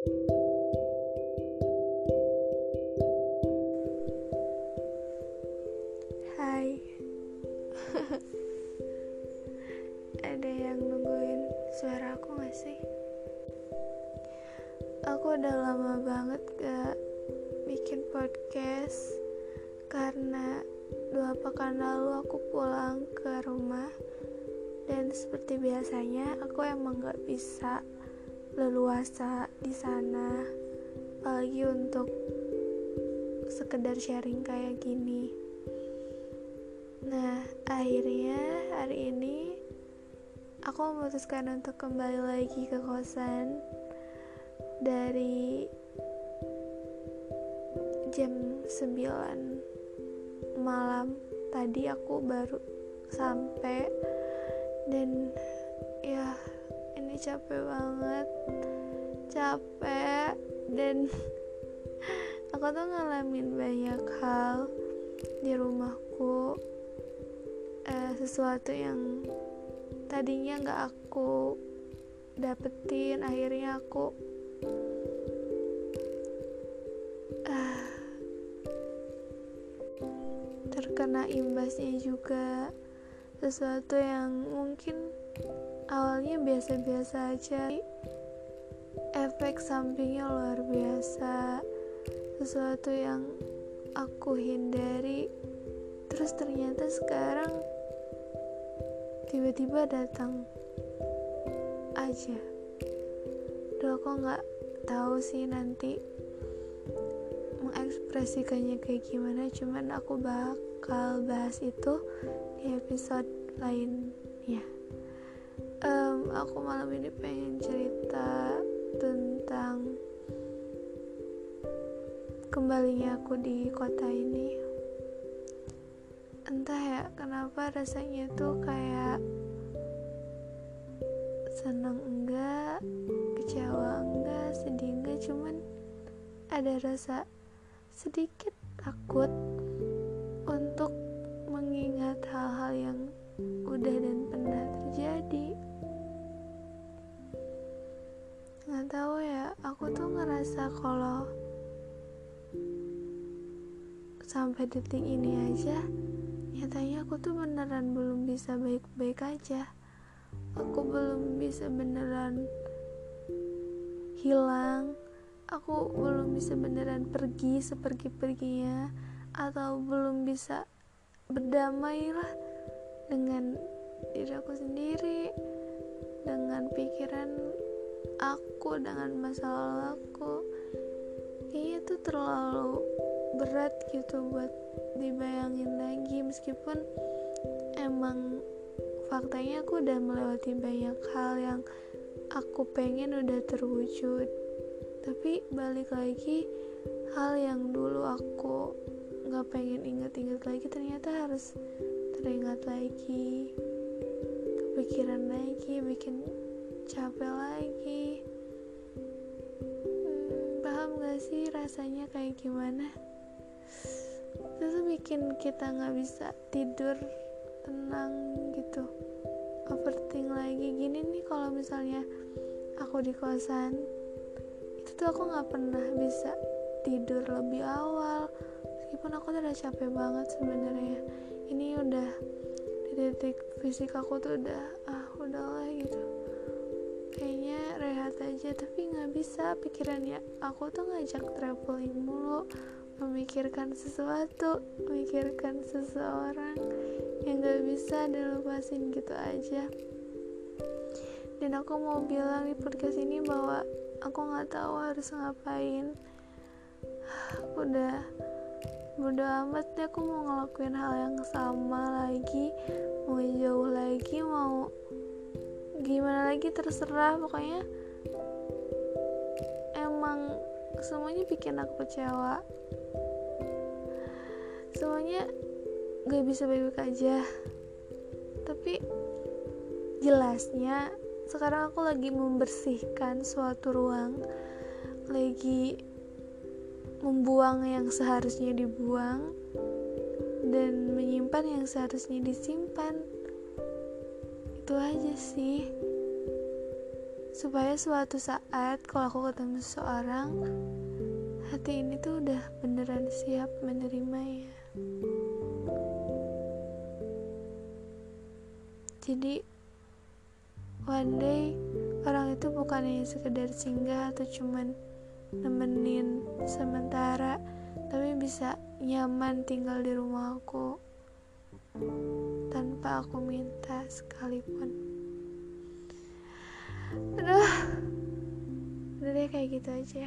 Hai Ada yang nungguin suara aku gak sih? Aku udah lama banget gak bikin podcast Karena dua pekan lalu aku pulang ke rumah Dan seperti biasanya aku emang gak bisa leluasa di sana apalagi untuk sekedar sharing kayak gini. Nah akhirnya hari ini aku memutuskan untuk kembali lagi ke kosan dari jam 9 malam. Tadi aku baru sampai dan ya ini capek banget. Capek. Dan aku tuh ngalamin banyak hal di rumahku. Eh, sesuatu yang tadinya nggak aku dapetin akhirnya aku uh, terkena imbasnya juga sesuatu yang mungkin awalnya biasa-biasa aja. Efek sampingnya luar biasa. Sesuatu yang aku hindari. Terus ternyata sekarang tiba-tiba datang aja. Duh aku nggak tahu sih nanti mengekspresikannya kayak gimana. Cuman aku bakal bahas itu di episode lainnya um, aku malam ini pengen cerita tentang kembalinya aku di kota ini. Entah ya kenapa rasanya tuh kayak senang enggak kecewa enggak sedih enggak cuman ada rasa sedikit takut untuk mengingat hal-hal yang udah dan pernah terjadi. Nggak tahu ya aku tuh ngerasa kalau sampai detik ini aja nyatanya aku tuh beneran belum bisa baik-baik aja. Aku belum bisa beneran hilang. Aku belum bisa beneran pergi sepergi-perginya atau belum bisa berdamai lah dengan diri aku sendiri dengan pikiran aku dengan masalah aku. Kayaknya tuh terlalu berat gitu buat dibayangin lagi meskipun emang faktanya aku udah melewati banyak hal yang aku pengen udah terwujud. Tapi balik lagi hal yang dulu aku nggak pengen inget-inget lagi ternyata harus teringat lagi kepikiran lagi bikin capek lagi. Hmm, paham gak sih rasanya kayak gimana? Itu tuh bikin kita nggak bisa tidur tenang gitu overthink lagi. Gini nih kalau misalnya aku di kosan itu tuh aku nggak pernah bisa tidur lebih awal meskipun aku udah capek banget sebenarnya ini udah di titik fisik aku tuh udah ah udahlah gitu. Kayaknya rehat aja tapi nggak bisa. Pikirannya aku tuh ngajak traveling mulu memikirkan sesuatu memikirkan seseorang yang gak bisa dilepasin gitu aja. Dan aku mau bilang di podcast ini bahwa aku nggak tahu harus ngapain. Udah bodo amat deh aku mau ngelakuin hal yang sama lagi. Mau jauh lagi mau gimana lagi terserah. Pokoknya emang semuanya bikin aku kecewa. Semuanya gak bisa baik-baik aja. Tapi jelasnya sekarang aku lagi membersihkan suatu ruang. Lagi membuang yang seharusnya dibuang dan menyimpan yang seharusnya disimpan. Itu aja sih. Supaya suatu saat kalau aku ketemu seseorang hati ini tuh udah beneran siap menerima ya. Jadi one day orang itu bukan hanya sekedar singgah atau cuman nemenin sementara tapi bisa nyaman tinggal di rumah aku tanpa aku minta sekalipun. Aduh udah deh kayak gitu aja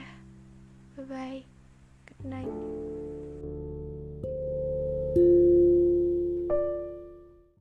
bye bye good night